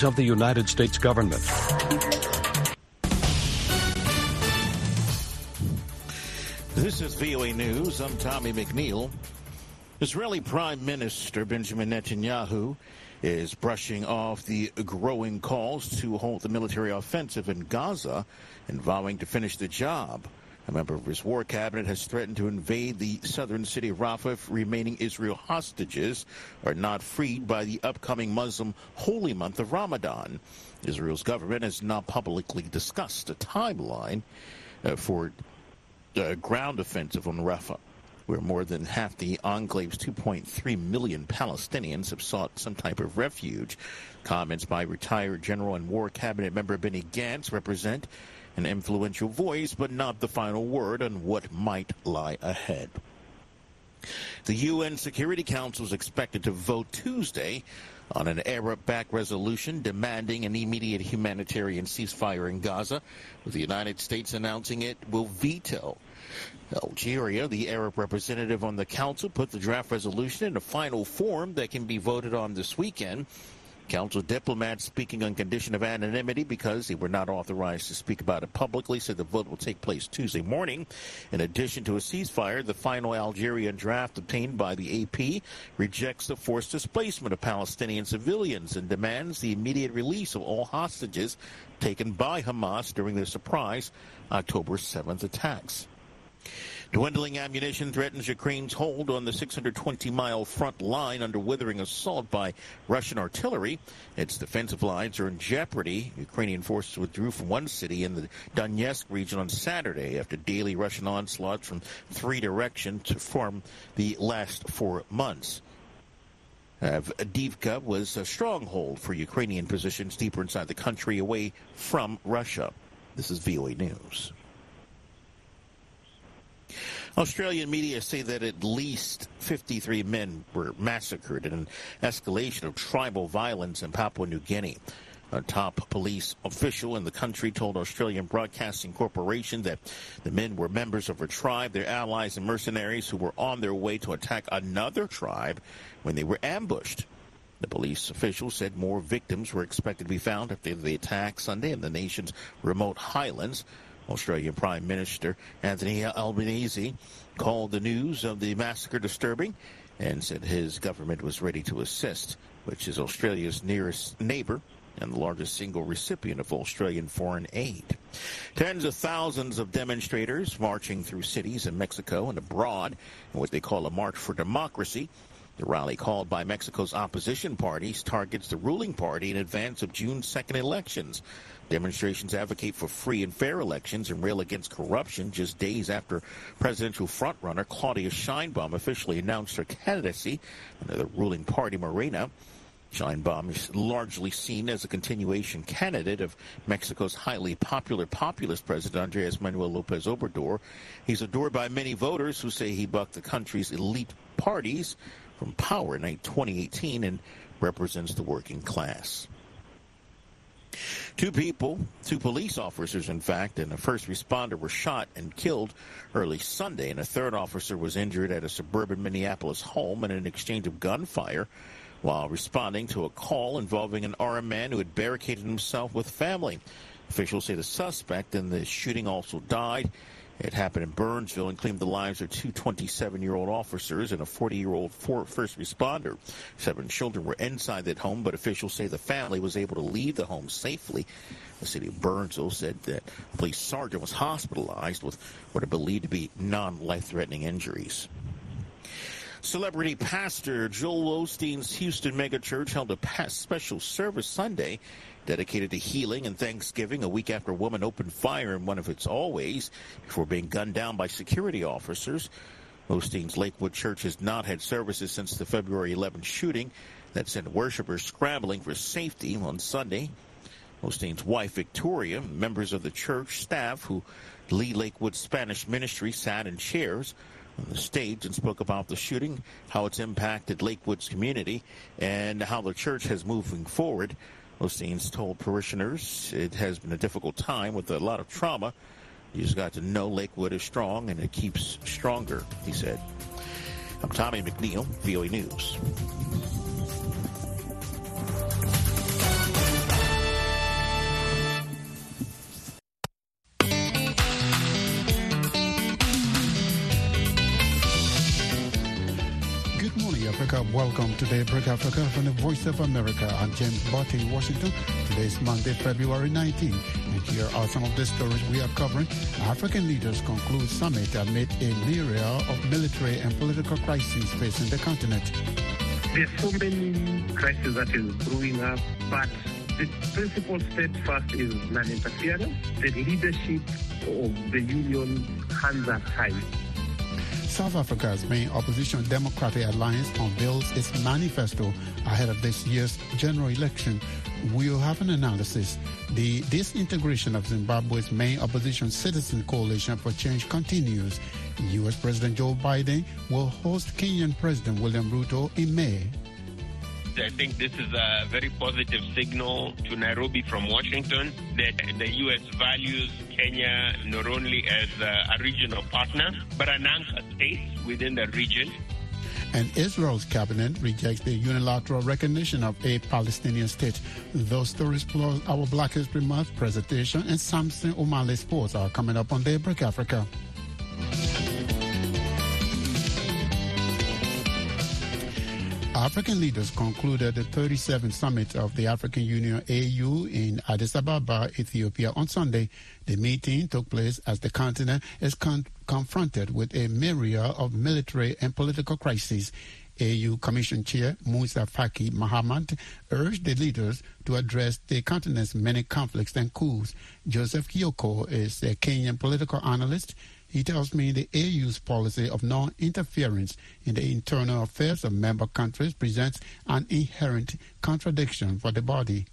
of the United States government. This is VOA News. I'm Tommy McNeil. Israeli Prime Minister Benjamin Netanyahu is brushing off the growing calls to halt the military offensive in Gaza and vowing to finish the job. A member of his war cabinet has threatened to invade the southern city of Rafah if remaining Israel hostages are not freed by the upcoming Muslim holy month of Ramadan. Israel's government has not publicly discussed a timeline uh, for a ground offensive on Rafah where more than half the enclave's 2.3 million Palestinians have sought some type of refuge. Comments by retired General and War Cabinet member Benny Gantz represent an influential voice, but not the final word on what might lie ahead. The UN Security Council is expected to vote Tuesday on an Arab-backed resolution demanding an immediate humanitarian ceasefire in Gaza, with the United States announcing it will veto. Algeria, the Arab representative on the council, put the draft resolution in a final form that can be voted on this weekend. Council diplomats speaking on condition of anonymity because they were not authorized to speak about it publicly said the vote will take place Tuesday morning. In addition to a ceasefire, the final Algerian draft obtained by the AP rejects the forced displacement of Palestinian civilians and demands the immediate release of all hostages taken by Hamas during their surprise October 7th attacks. Dwindling ammunition threatens Ukraine's hold on the 620-mile front line under withering assault by Russian artillery. Its defensive lines are in jeopardy. Ukrainian forces withdrew from one city in the Donetsk region on Saturday after daily Russian onslaughts from three directions to form the last four months. Avdiivka was a stronghold for Ukrainian positions deeper inside the country away from Russia. This is VOA News. Australian media say that at least 53 men were massacred in an escalation of tribal violence in Papua New Guinea. A top police official in the country told Australian Broadcasting Corporation that the men were members of a tribe, their allies and mercenaries who were on their way to attack another tribe when they were ambushed. The police official said more victims were expected to be found after the attack Sunday in the nation's remote highlands. Australian Prime Minister Anthony Albanese called the news of the massacre disturbing and said his government was ready to assist, which is Australia's nearest neighbor and the largest single recipient of Australian foreign aid. Tens of thousands of demonstrators marching through cities in Mexico and abroad in what they call a march for democracy. The rally called by Mexico's opposition parties targets the ruling party in advance of June 2nd elections. Demonstrations advocate for free and fair elections and rail against corruption just days after presidential frontrunner Claudia Sheinbaum officially announced her candidacy under the ruling party Morena. Sheinbaum is largely seen as a continuation candidate of Mexico's highly popular populist president Andres Manuel Lopez Obrador. He's adored by many voters who say he bucked the country's elite parties from power in 2018 and represents the working class. Two people, two police officers, in fact, and a first responder were shot and killed early Sunday, and a third officer was injured at a suburban Minneapolis home in an exchange of gunfire while responding to a call involving an armed man who had barricaded himself with family. Officials say the suspect in the shooting also died. It happened in Burnsville and claimed the lives of two 27-year-old officers and a 40-year-old first responder. Seven children were inside that home, but officials say the family was able to leave the home safely. The city of Burnsville said that a police sergeant was hospitalized with what are believed to be non-life-threatening injuries. Celebrity pastor Joel Osteen's Houston megachurch held a special service Sunday dedicated to healing and Thanksgiving a week after a woman opened fire in one of its always before being gunned down by security officers. Osteen's Lakewood Church has not had services since the February 11 shooting that sent worshippers scrambling for safety on Sunday. Osteen's wife, Victoria, members of the church staff who lead Lakewood Spanish ministry sat in chairs on the stage and spoke about the shooting, how it's impacted Lakewood's community, and how the church has moving forward. Osteen's told parishioners it has been a difficult time with a lot of trauma. You just got to know Lakewood is strong and it keeps stronger, he said. I'm Tommy McNeil, VOA News. Welcome to Daybreak Africa from the Voice of America. I'm James Butty in Washington. Today is Monday, February 19. And here are some of the stories we are covering. African leaders conclude summit amid a myriad of military and political crises facing the continent. There's so many crises that is brewing up, but the principal steadfast is non-interference. The leadership of the union hands are tied. South Africa's main opposition Democratic Alliance unveils its manifesto ahead of this year's general election. We'll have an analysis. The disintegration of Zimbabwe's main opposition Citizen Coalition for Change continues. U.S. President Joe Biden will host Kenyan President William Ruto in May. I think this is a very positive signal to Nairobi from Washington that the U.S. values Kenya not only as a, regional partner, but an anchor state within the region. And Israel's cabinet rejects the unilateral recognition of a Palestinian state. Those stories plus our Black History Month presentation and Samson Omale Sports are coming up on Daybreak Africa. African leaders concluded the 37th summit of the African Union AU in Addis Ababa, Ethiopia on Sunday. The meeting took place as the continent is con- confronted with a myriad of military and political crises. AU Commission Chair Musa Faki Mahamat urged the leaders to address the continent's many conflicts and coups. Joseph Kioko is a Kenyan political analyst he tells me the AU's policy of non-interference in the internal affairs of member countries presents an inherent contradiction for the body.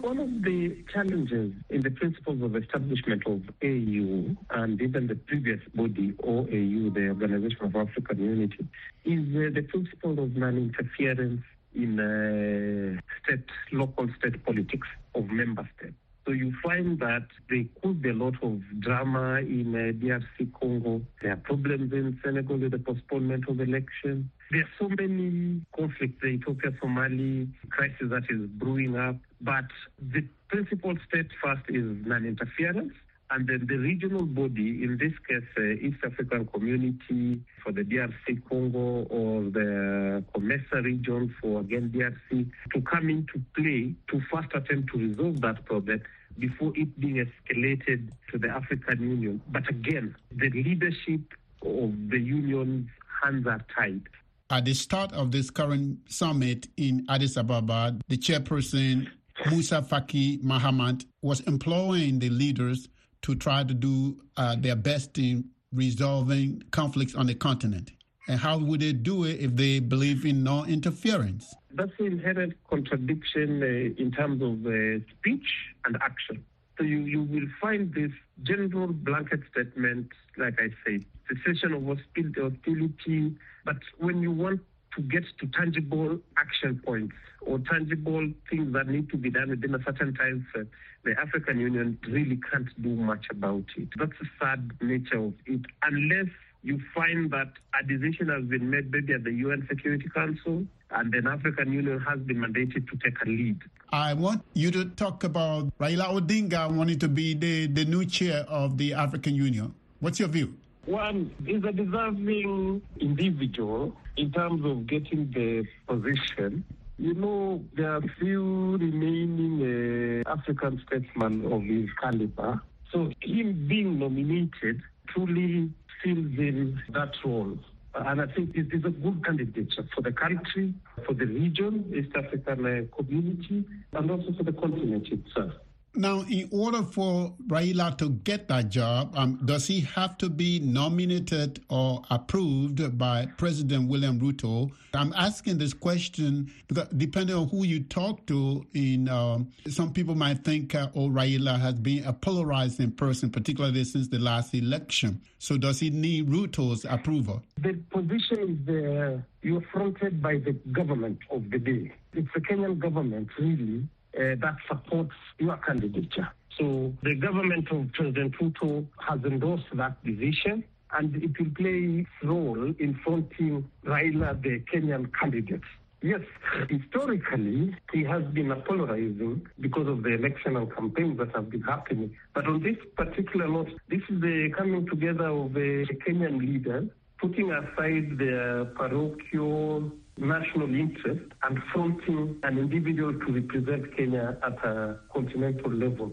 One of the challenges in the principles of establishment of AU and even the previous body, OAU, the Organization of African Unity, is uh, the principle of non-interference in uh, state, local state politics of member states. So you find that there could be a lot of drama in uh, DRC Congo. There are problems in Senegal with the postponement of elections. There are so many conflicts, the Ethiopia-Somali crisis that is brewing up. But the principal steadfast is non-interference. And then the regional body, in this case, uh, East African Community for the DRC Congo or the COMESA region for again DRC, to come into play to first attempt to resolve that problem before it being escalated to the African Union. But again, the leadership of the union's hands are tied. At the start of this current summit in Addis Ababa, the chairperson, Musa Faki Mahamat, was employing the leaders to try to do uh, their best in resolving conflicts on the continent. And how would they do it if they believe in no interference? That's an inherent contradiction uh, in terms of uh, speech and action. So you, you will find this general blanket statement, like I said, cessation of hostility. But when you want to get to tangible action points or tangible things that need to be done within a certain time frame, the African Union really can't do much about it. That's the sad nature of it, unless you find that a decision has been made maybe at the UN Security Council and then African Union has been mandated to take a lead. I want you to talk about Raila Odinga wanting to be the, the new chair of the African Union. What's your view? One is a deserving individual in terms of getting the position. You know, there are few remaining uh, African statesmen of his caliber. So him being nominated truly fills in that role. And I think it is a good candidate for the country, for the region, East African uh, community, and also for the continent itself. Now, in order for Raila to get that job, um, does he have to be nominated or approved by President William Ruto? I'm asking this question because depending on who you talk to, in um, some people might think, uh, oh, Raila has been a polarizing person, particularly since the last election. So, does he need Ruto's approval? The position is uh, you're fronted by the government of the day. It's the Kenyan government, really, Uh, that supports your candidature. So the government of President Ruto has endorsed that decision and it will play its role in fronting Raila, the Kenyan candidate. Yes, historically, he has been polarizing because of the electional campaigns that have been happening. But on this particular note, this is the coming together of the Kenyan leaders, putting aside their parochial national interest and fronting an individual to represent Kenya at a continental level.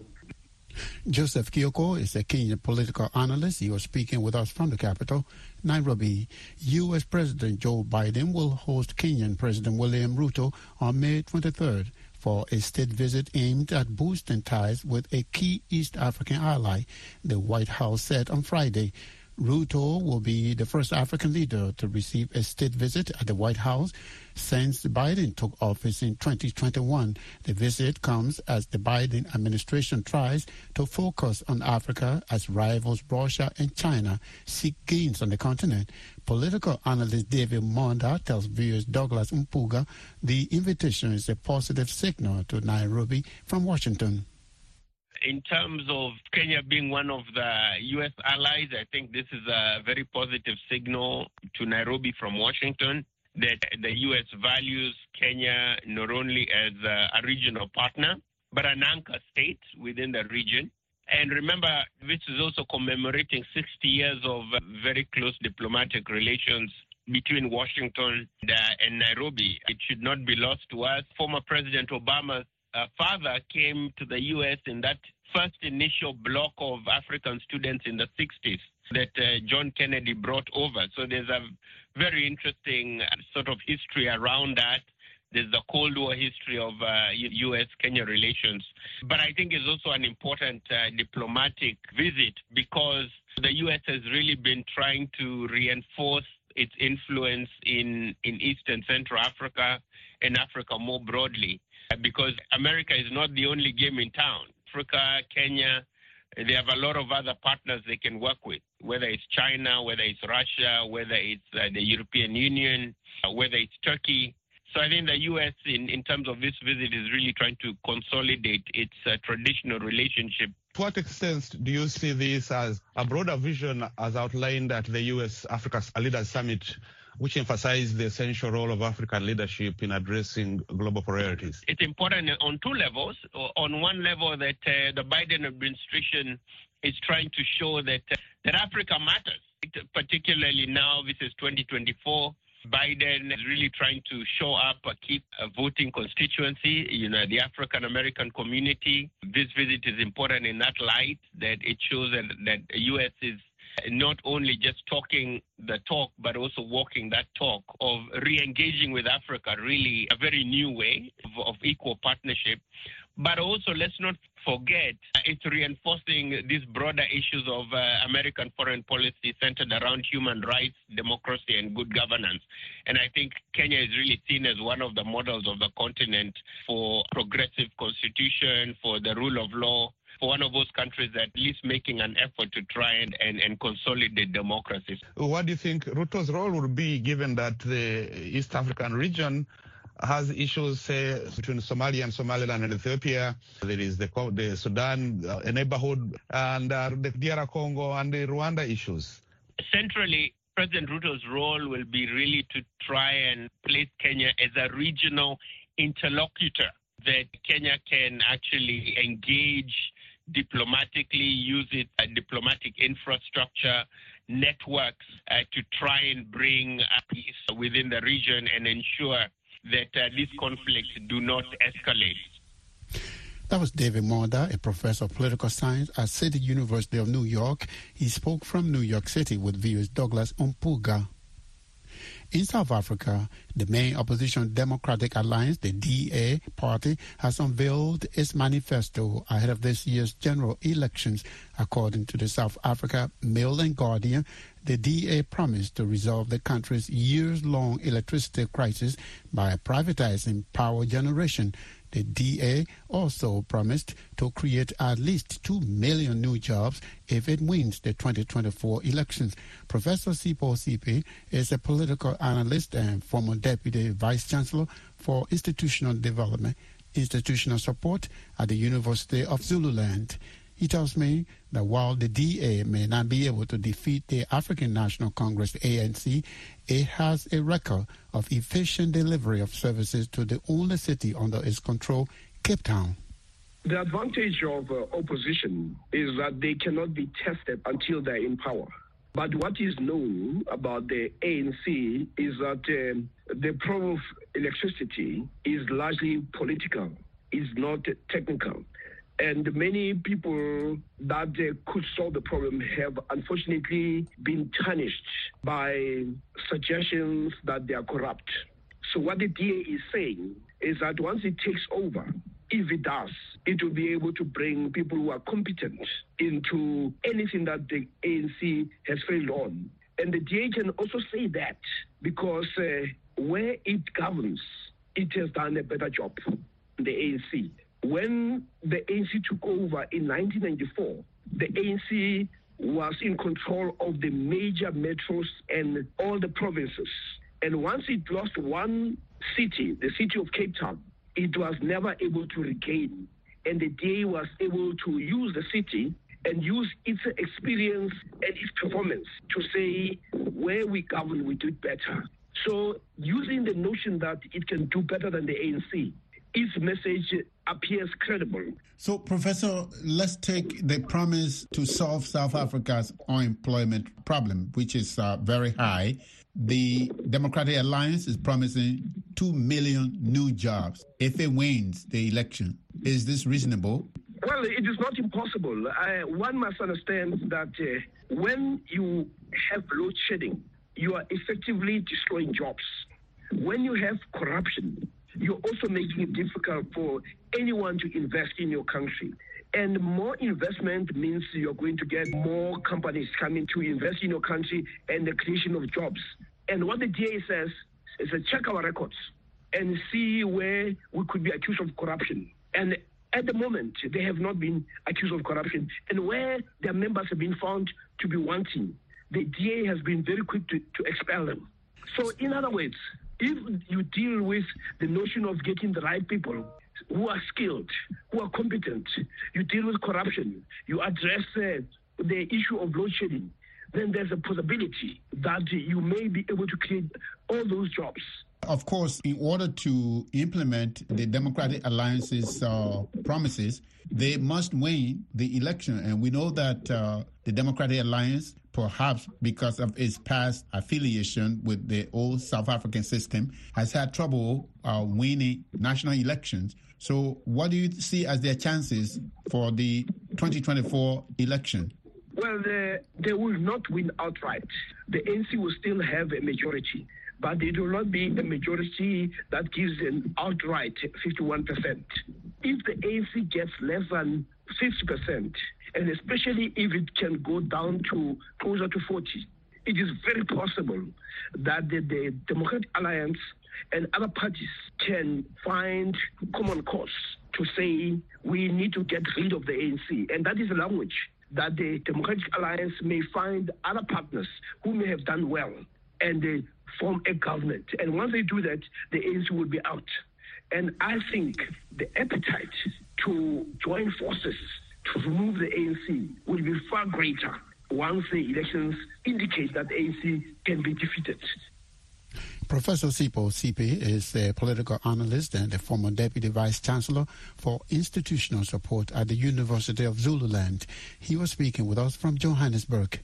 Joseph Kioko is a Kenyan political analyst. He was speaking with us from the capital, Nairobi. U.S. President Joe Biden will host Kenyan President William Ruto on May 23rd for a state visit aimed at boosting ties with a key East African ally, the White House said on Friday. Ruto will be the first African leader to receive a state visit at the White House since Biden took office in 2021. The visit comes as the Biden administration tries to focus on Africa as rivals Russia and China seek gains on the continent. Political analyst David Monda tells VOA's Douglas Mpuga the invitation is a positive signal to Nairobi from Washington in terms of Kenya being one of the U.S. allies, I think this is a very positive signal to Nairobi from Washington that the U.S. values Kenya not only as a, a regional partner, but an anchor state within the region. And remember, this is also commemorating 60 years of very close diplomatic relations between Washington and Nairobi. It should not be lost to us. Former President Obama's uh, father came to the U.S. in that first initial block of African students in the 60s that uh, John Kennedy brought over. So there's a very interesting uh, sort of history around that. There's the Cold War history of uh, U.S. Kenya relations. But I think it's also an important uh, diplomatic visit because the U.S. has really been trying to reinforce its influence in, in East and Central Africa and Africa more broadly. Because America is not the only game in town. Africa, Kenya, they have a lot of other partners they can work with, whether it's China, whether it's Russia, whether it's uh, the European Union, uh, whether it's Turkey. So I think the U.S. in, in terms of this visit is really trying to consolidate its uh, traditional relationship. To what extent do you see this as a broader vision as outlined at the U.S. Africa Leaders Summit which emphasize the essential role of African leadership in addressing global priorities? It's important on two levels. On one level, that uh, the Biden administration is trying to show that uh, that Africa matters, particularly now. This is 2024. Biden is really trying to show up keep a key voting constituency, you know, the African American community. This visit is important in that light that it shows that, that the U.S. is not only just talking the talk, but also walking that talk of re engaging with Africa, really a very new way of, of equal partnership. But also, let's not forget, it's reinforcing these broader issues of uh, American foreign policy centered around human rights, democracy, and good governance. And I think Kenya is really seen as one of the models of the continent for progressive constitution, for the rule of law, one of those countries at least making an effort to try and, and, and consolidate democracies. What do you think Ruto's role would be given that the East African region has issues, say, between Somalia and Somaliland and Ethiopia. There is the, the Sudan uh, neighborhood and uh, the DR Congo and the Rwanda issues. Centrally, President Ruto's role will be really to try and place Kenya as a regional interlocutor that Kenya can actually engage diplomatically, use its uh, diplomatic infrastructure, networks uh, to try and bring peace within the region and ensure that uh, these conflicts do not escalate. That was David Monda, a professor of political science at City University of New York. He spoke from New York City with VOA's Douglas Mpuga. In South Africa, the main opposition Democratic Alliance, the DA party, has unveiled its manifesto ahead of this year's general elections. According to the South Africa Mail and Guardian, the DA promised to resolve the country's years-long electricity crisis by privatizing power generation. The DA also promised to create at least 2 million new jobs if it wins the 2024 elections. Professor Sipho Seepe is a political analyst and former deputy vice chancellor for institutional development, institutional support at the University of Zululand. He tells me that while the DA may not be able to defeat the African National Congress ANC, it has a record of efficient delivery of services to the only city under its control, Cape Town. The advantage of uh, opposition is that they cannot be tested until they're in power. But what is known about the ANC is that um, the problem of electricity is largely political, is not technical. And many people that uh, could solve the problem have unfortunately been tarnished by suggestions that they are corrupt. So, what the DA is saying is that once it takes over, if it does, it will be able to bring people who are competent into anything that the ANC has failed on. And the DA can also say that because uh, where it governs, it has done a better job, than the ANC. When the ANC took over in 1994, the ANC was in control of the major metros and all the provinces. And once it lost one city, the city of Cape Town, it was never able to regain. And the DA was able to use the city and use its experience and its performance to say where we govern, we do it better. So, using the notion that it can do better than the ANC, its message appears credible. So, Professor, let's take the promise to solve South Africa's unemployment problem, which is uh, very high. The Democratic Alliance is promising 2 million new jobs if it wins the election. Is this reasonable? Well, it is not impossible. I, one must understand that uh, when you have load shedding, you are effectively destroying jobs. When you have corruption, you're also making it difficult for anyone to invest in your country. And more investment means you're going to get more companies coming to invest in your country and the creation of jobs. And what the DA says is to check our records and see where we could be accused of corruption. And at the moment, they have not been accused of corruption. And where their members have been found to be wanting, the DA has been very quick to, to expel them. So, in other words, if you deal with the notion of getting the right people who are skilled, who are competent, you deal with corruption, you address uh, the issue of load shedding, then there's a possibility that you may be able to create all those jobs. Of course, in order to implement the Democratic Alliance's uh, promises, they must win the election. And we know that uh, the Democratic Alliance, perhaps because of its past affiliation with the old South African system, has had trouble uh, winning national elections. So, what do you see as their chances for the 2024 election? Well, they, they will not win outright. The NC will still have a majority, but it will not be a majority that gives an outright 51%. If the ANC gets less than 50%, and especially if it can go down to closer to 40, it is very possible that the, the Democratic Alliance and other parties can find common cause to say we need to get rid of the ANC. And that is the language that the Democratic Alliance may find other partners who may have done well and they form a government. And once they do that, the ANC will be out. And I think the appetite to join forces to remove the ANC will be far greater once the elections indicate that the ANC can be defeated. Professor Sipho Seepe is a political analyst and a former deputy vice chancellor for institutional support at the University of Zululand. He was speaking with us from Johannesburg.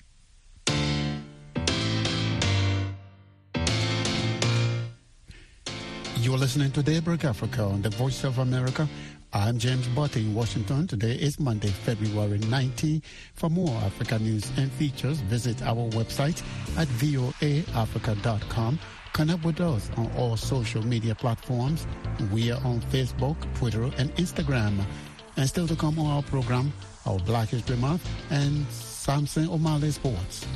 You're listening to Daybreak Africa on the Voice of America. I'm James Butty in Washington. Today is Monday, February 19. For more Africa news and features, visit our website at voaafrica.com Connect with us on all social media platforms. We are on Facebook, Twitter, and Instagram. And still to come on our program, our Black History Month and Samson Omale Sports.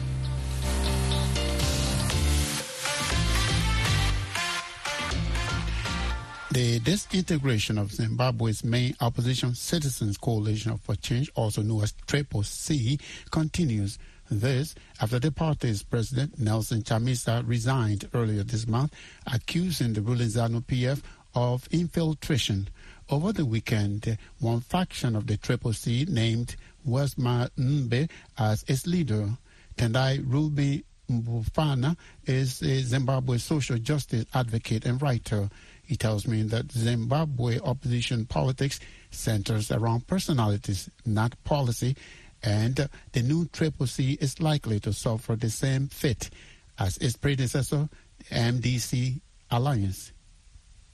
The disintegration of Zimbabwe's main opposition Citizens Coalition for Change, also known as Triple C, continues this after the party's president, Nelson Chamisa, resigned earlier this month, accusing the ruling ZANU PF of infiltration. Over the weekend, one faction of the Triple C named Welshman Ncube as its leader. Tendai Ruben Mbofana is a Zimbabwe social justice advocate and writer. He tells me that Zimbabwe opposition politics centers around personalities, not policy, and the new Triple C is likely to suffer the same fate as its predecessor, the MDC Alliance.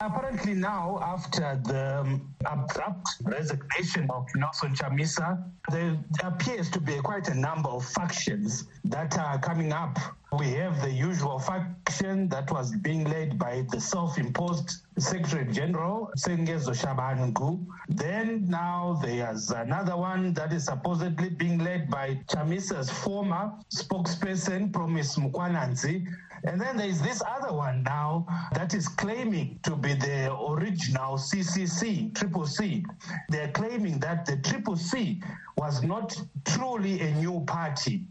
Apparently now, after the um, abrupt resignation of Nelson Chamisa, there appears to be quite a number of factions that are coming up. We have the usual faction that was being led by the self-imposed Secretary General, Sengezo Tshabangu. Then now there's another one that is supposedly being led by Chamisa's former spokesperson, Promise Mkwananzi. And then there's this other one now that is claiming to be the original CCC, Triple C. They're claiming that the Triple C was not truly a new party,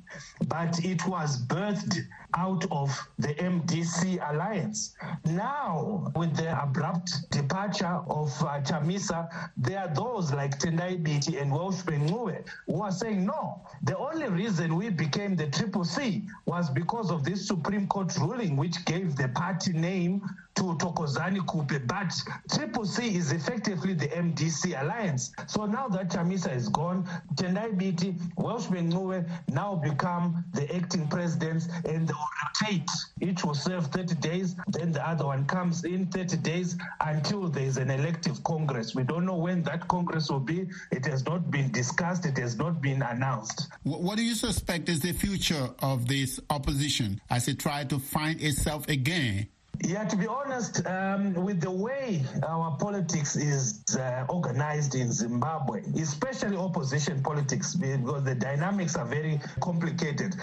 but it was birthed out of the MDC alliance. Now, with the abrupt departure of uh, Chamisa, there are those like Tendai Biti and Welshman Ncube who are saying, no, the only reason we became the Triple C was because of this Supreme Court ruling, which gave the party name to Thokozani Khupe. But Triple C is effectively the MDC alliance. So now that Chamisa is gone, Tendai Biti, Welshman Ncube now become the acting presidents and they will rotate. Each will serve 30 days, then the other one comes in 30 days until there is an elective Congress. We don't know when that Congress will be. It has not been discussed, it has not been announced. What do you suspect is the future of this opposition as it tries to find itself again? Yeah, to be honest, um, with the way our politics is uh, organized in Zimbabwe, especially opposition politics, because the dynamics are very complicated.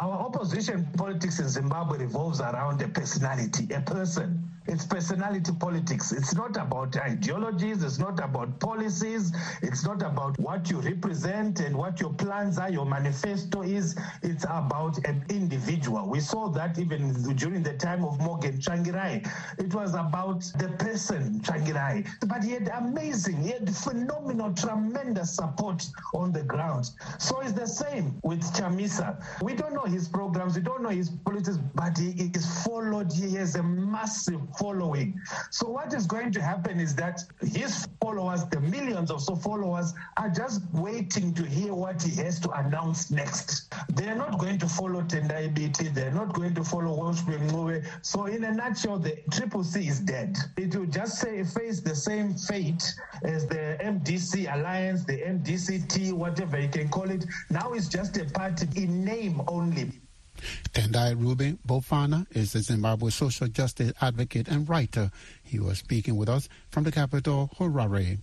Our opposition politics in Zimbabwe revolves around a personality, a person. It's personality politics. It's not about ideologies. It's not about policies. It's not about what you represent and what your plans are, your manifesto is. It's about an individual. We saw that even during the time of Morgan Tsvangirai. It was about the person, Tsvangirai. But he had amazing, he had phenomenal, tremendous support on the ground. So it's the same with Chamisa. We don't know his programs, we don't know his politics, but he is followed. He has a massive following. So what is going to happen is that his followers, the millions of so followers, are just waiting to hear what he has to announce next. They're not going to follow Tendai Biti. They're not going to follow Welshman Ncube. So in a nutshell, the Triple C is dead. It will just say face the same fate as the MDC Alliance, the MDCT, whatever you can call it. Now it's just a party in name only. Tendai Ruben Mbofana is a Zimbabwe social justice advocate and writer. He was speaking with us from the capital, Harare.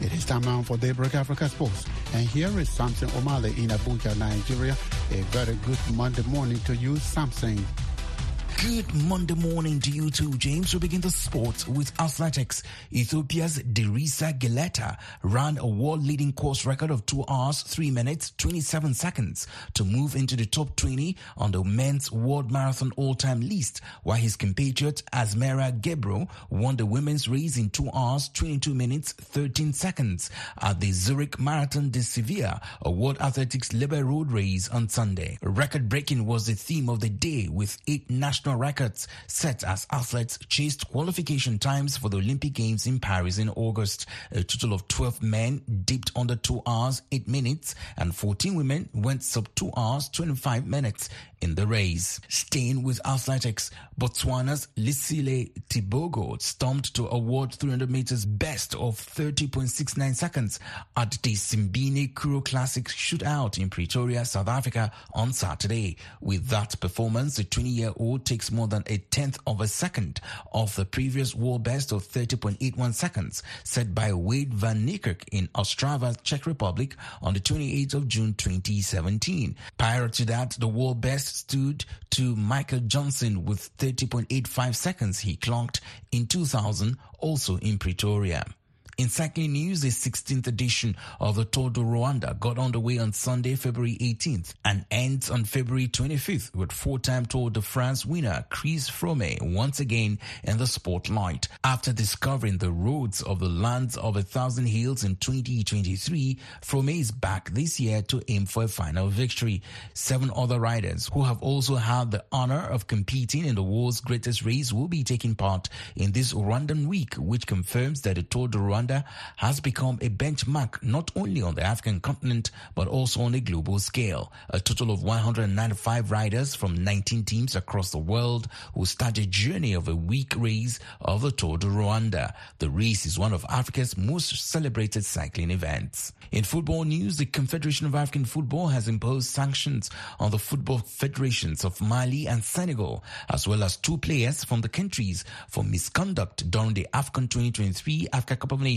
It is time now for Daybreak Africa Sports. And here is Samson Omale in Abuja, Nigeria. A very good Monday morning to you, Samson. Good Monday morning to you too, James. We begin the sports with athletics. Ethiopia's Deresa Geleta ran a world-leading course record of 2 hours, 3 minutes, 27 seconds to move into the top 20 on the men's world marathon all-time list, while his compatriot Asmera Gebro won the women's race in 2 hours, 22 minutes, 13 seconds at the Zurich Marathon de Sevilla, a World Athletics Label Road race on Sunday. Record-breaking was the theme of the day with eight national records set as athletes chased qualification times for the Olympic Games in Paris in August. A total of 12 men dipped under 2 hours 8 minutes and 14 women went sub 2 hours 25 minutes in the race. Staying with athletics, Botswana's Letsile Tebogo stormed to award 300 meters best of 30.69 seconds at the Simbine Curro Classic shootout in Pretoria, South Africa on Saturday. With that performance, the 20-year-old takes more than a tenth of a second off the previous world best of 30.81 seconds set by Wayde van Niekerk in Ostrava, Czech Republic on the 28th of June 2017. Prior to that, the world best stood to Michael Johnson with 30.85 seconds he clocked in 2000, also in Pretoria. In cycling news, the 16th edition of the Tour de Rwanda got underway on Sunday, February 18th and ends on February 25th with four-time Tour de France winner Chris Froome once again in the spotlight. After discovering the roads of the lands of a thousand hills in 2023, Froome is back this year to aim for a final victory. Seven other riders who have also had the honor of competing in the world's greatest race will be taking part in this Rwandan week, which confirms that the Tour de Rwanda Rwanda has become a benchmark not only on the African continent but also on a global scale. A total of 195 riders from 19 teams across the world will start a journey of a week race of the Tour de Rwanda. The race is one of Africa's most celebrated cycling events. In football news, the Confederation of African Football has imposed sanctions on the football federations of Mali and Senegal, as well as two players from the countries for misconduct during the AFCON 2023 Africa Cup of Nations,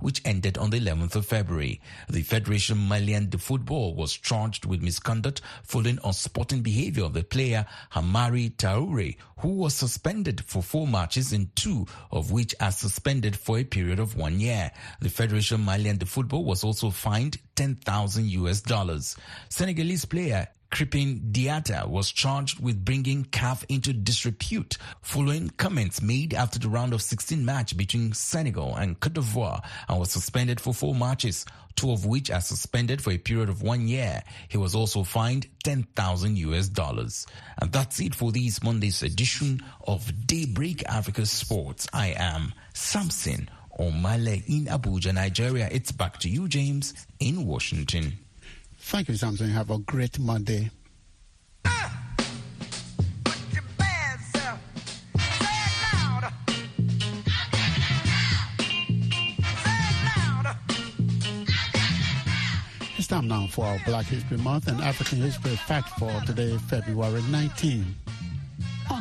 which ended on the 11th of February. The Federation Malian de Football was charged with misconduct following unsporting behavior of the player Hamari Traoré, who was suspended for four matches in two of which are suspended for a period of one year. The Federation Malian de Football was also fined 10,000 US dollars. Senegalese player Krépin Diatta was charged with bringing CAF into disrepute following comments made after the round of 16 match between Senegal and Cote d'Ivoire and was suspended for four matches, two of which are suspended for a period of one year. He was also fined 10,000 US dollars. And that's it for this Monday's edition of Daybreak Africa Sports. I am Samson Omale in Abuja, Nigeria. It's back to you, James, in Washington. Thank you, Samson. Have a great Monday. It's time now for our Black History Month and African History Fact for today, February 19.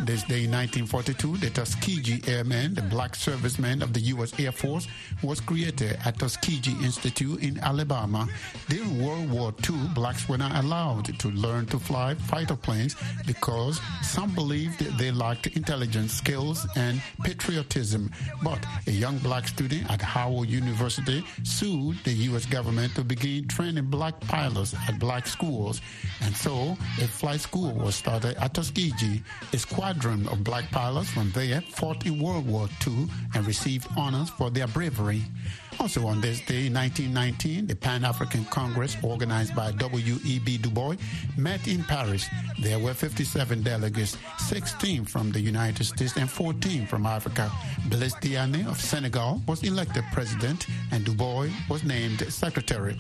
This day in 1942, the Tuskegee Airmen, the black servicemen of the U.S. Air Force, was created at Tuskegee Institute in Alabama. During World War II, blacks were not allowed to learn to fly fighter planes because some believed they lacked intelligence skills and patriotism. But a young black student at Howard University sued the U.S. government to begin training black pilots at black schools. And so a flight school was started at Tuskegee. A squadron of black pilots from there fought in World War II and received honors for their bravery. Also on this day, 1919, the Pan-African Congress, organized by W.E.B. Du Bois, met in Paris. There were 57 delegates, 16 from the United States and 14 from Africa. Blaise Diagne of Senegal was elected president and Du Bois was named secretary.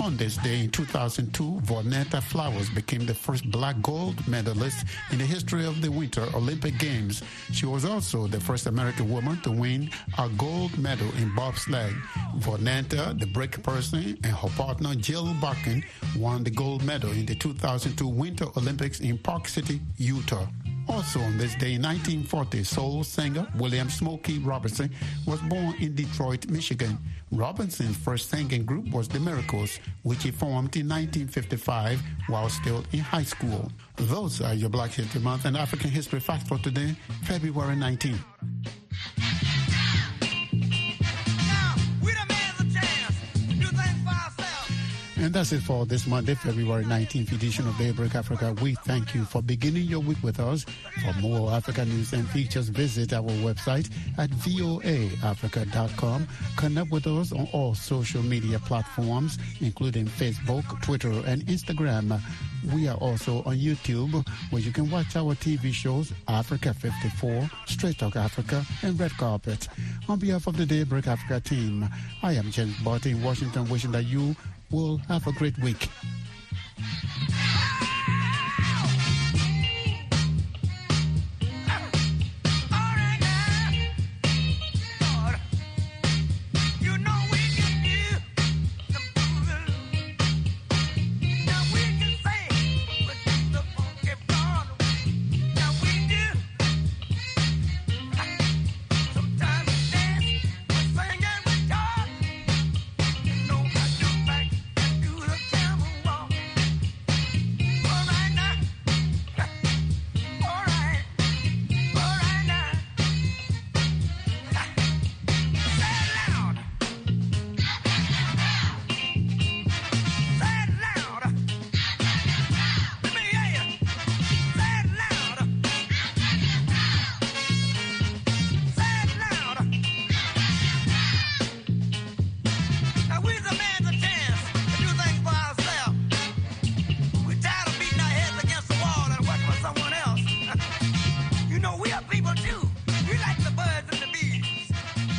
On this day in 2002, Vonetta Flowers became the first black gold medalist in the history of the Olympic Games. She was also the first American woman to win a gold medal in bobsled. Vonetta, the brake person, and her partner Jill Bakken won the gold medal in the 2002 Winter Olympics in Park City, Utah. Also on this day in 1940, soul singer William Smokey Robinson was born in Detroit, Michigan. Robinson's first singing group was The Miracles, which he formed in 1955 while still in high school. Those are your Black History Month and African History Facts for today, February 19. And that's it for this Monday, February 19th edition of Daybreak Africa. We thank you for beginning your week with us. For more Africa news and features, visit our website at voaafrica.com. Connect with us on all social media platforms, including Facebook, Twitter, and Instagram. We are also on YouTube, where you can watch our TV shows Africa 54, Straight Talk Africa, and Red Carpet. On behalf of the Daybreak Africa team, I am James Butty in Washington, wishing that you will have a great week.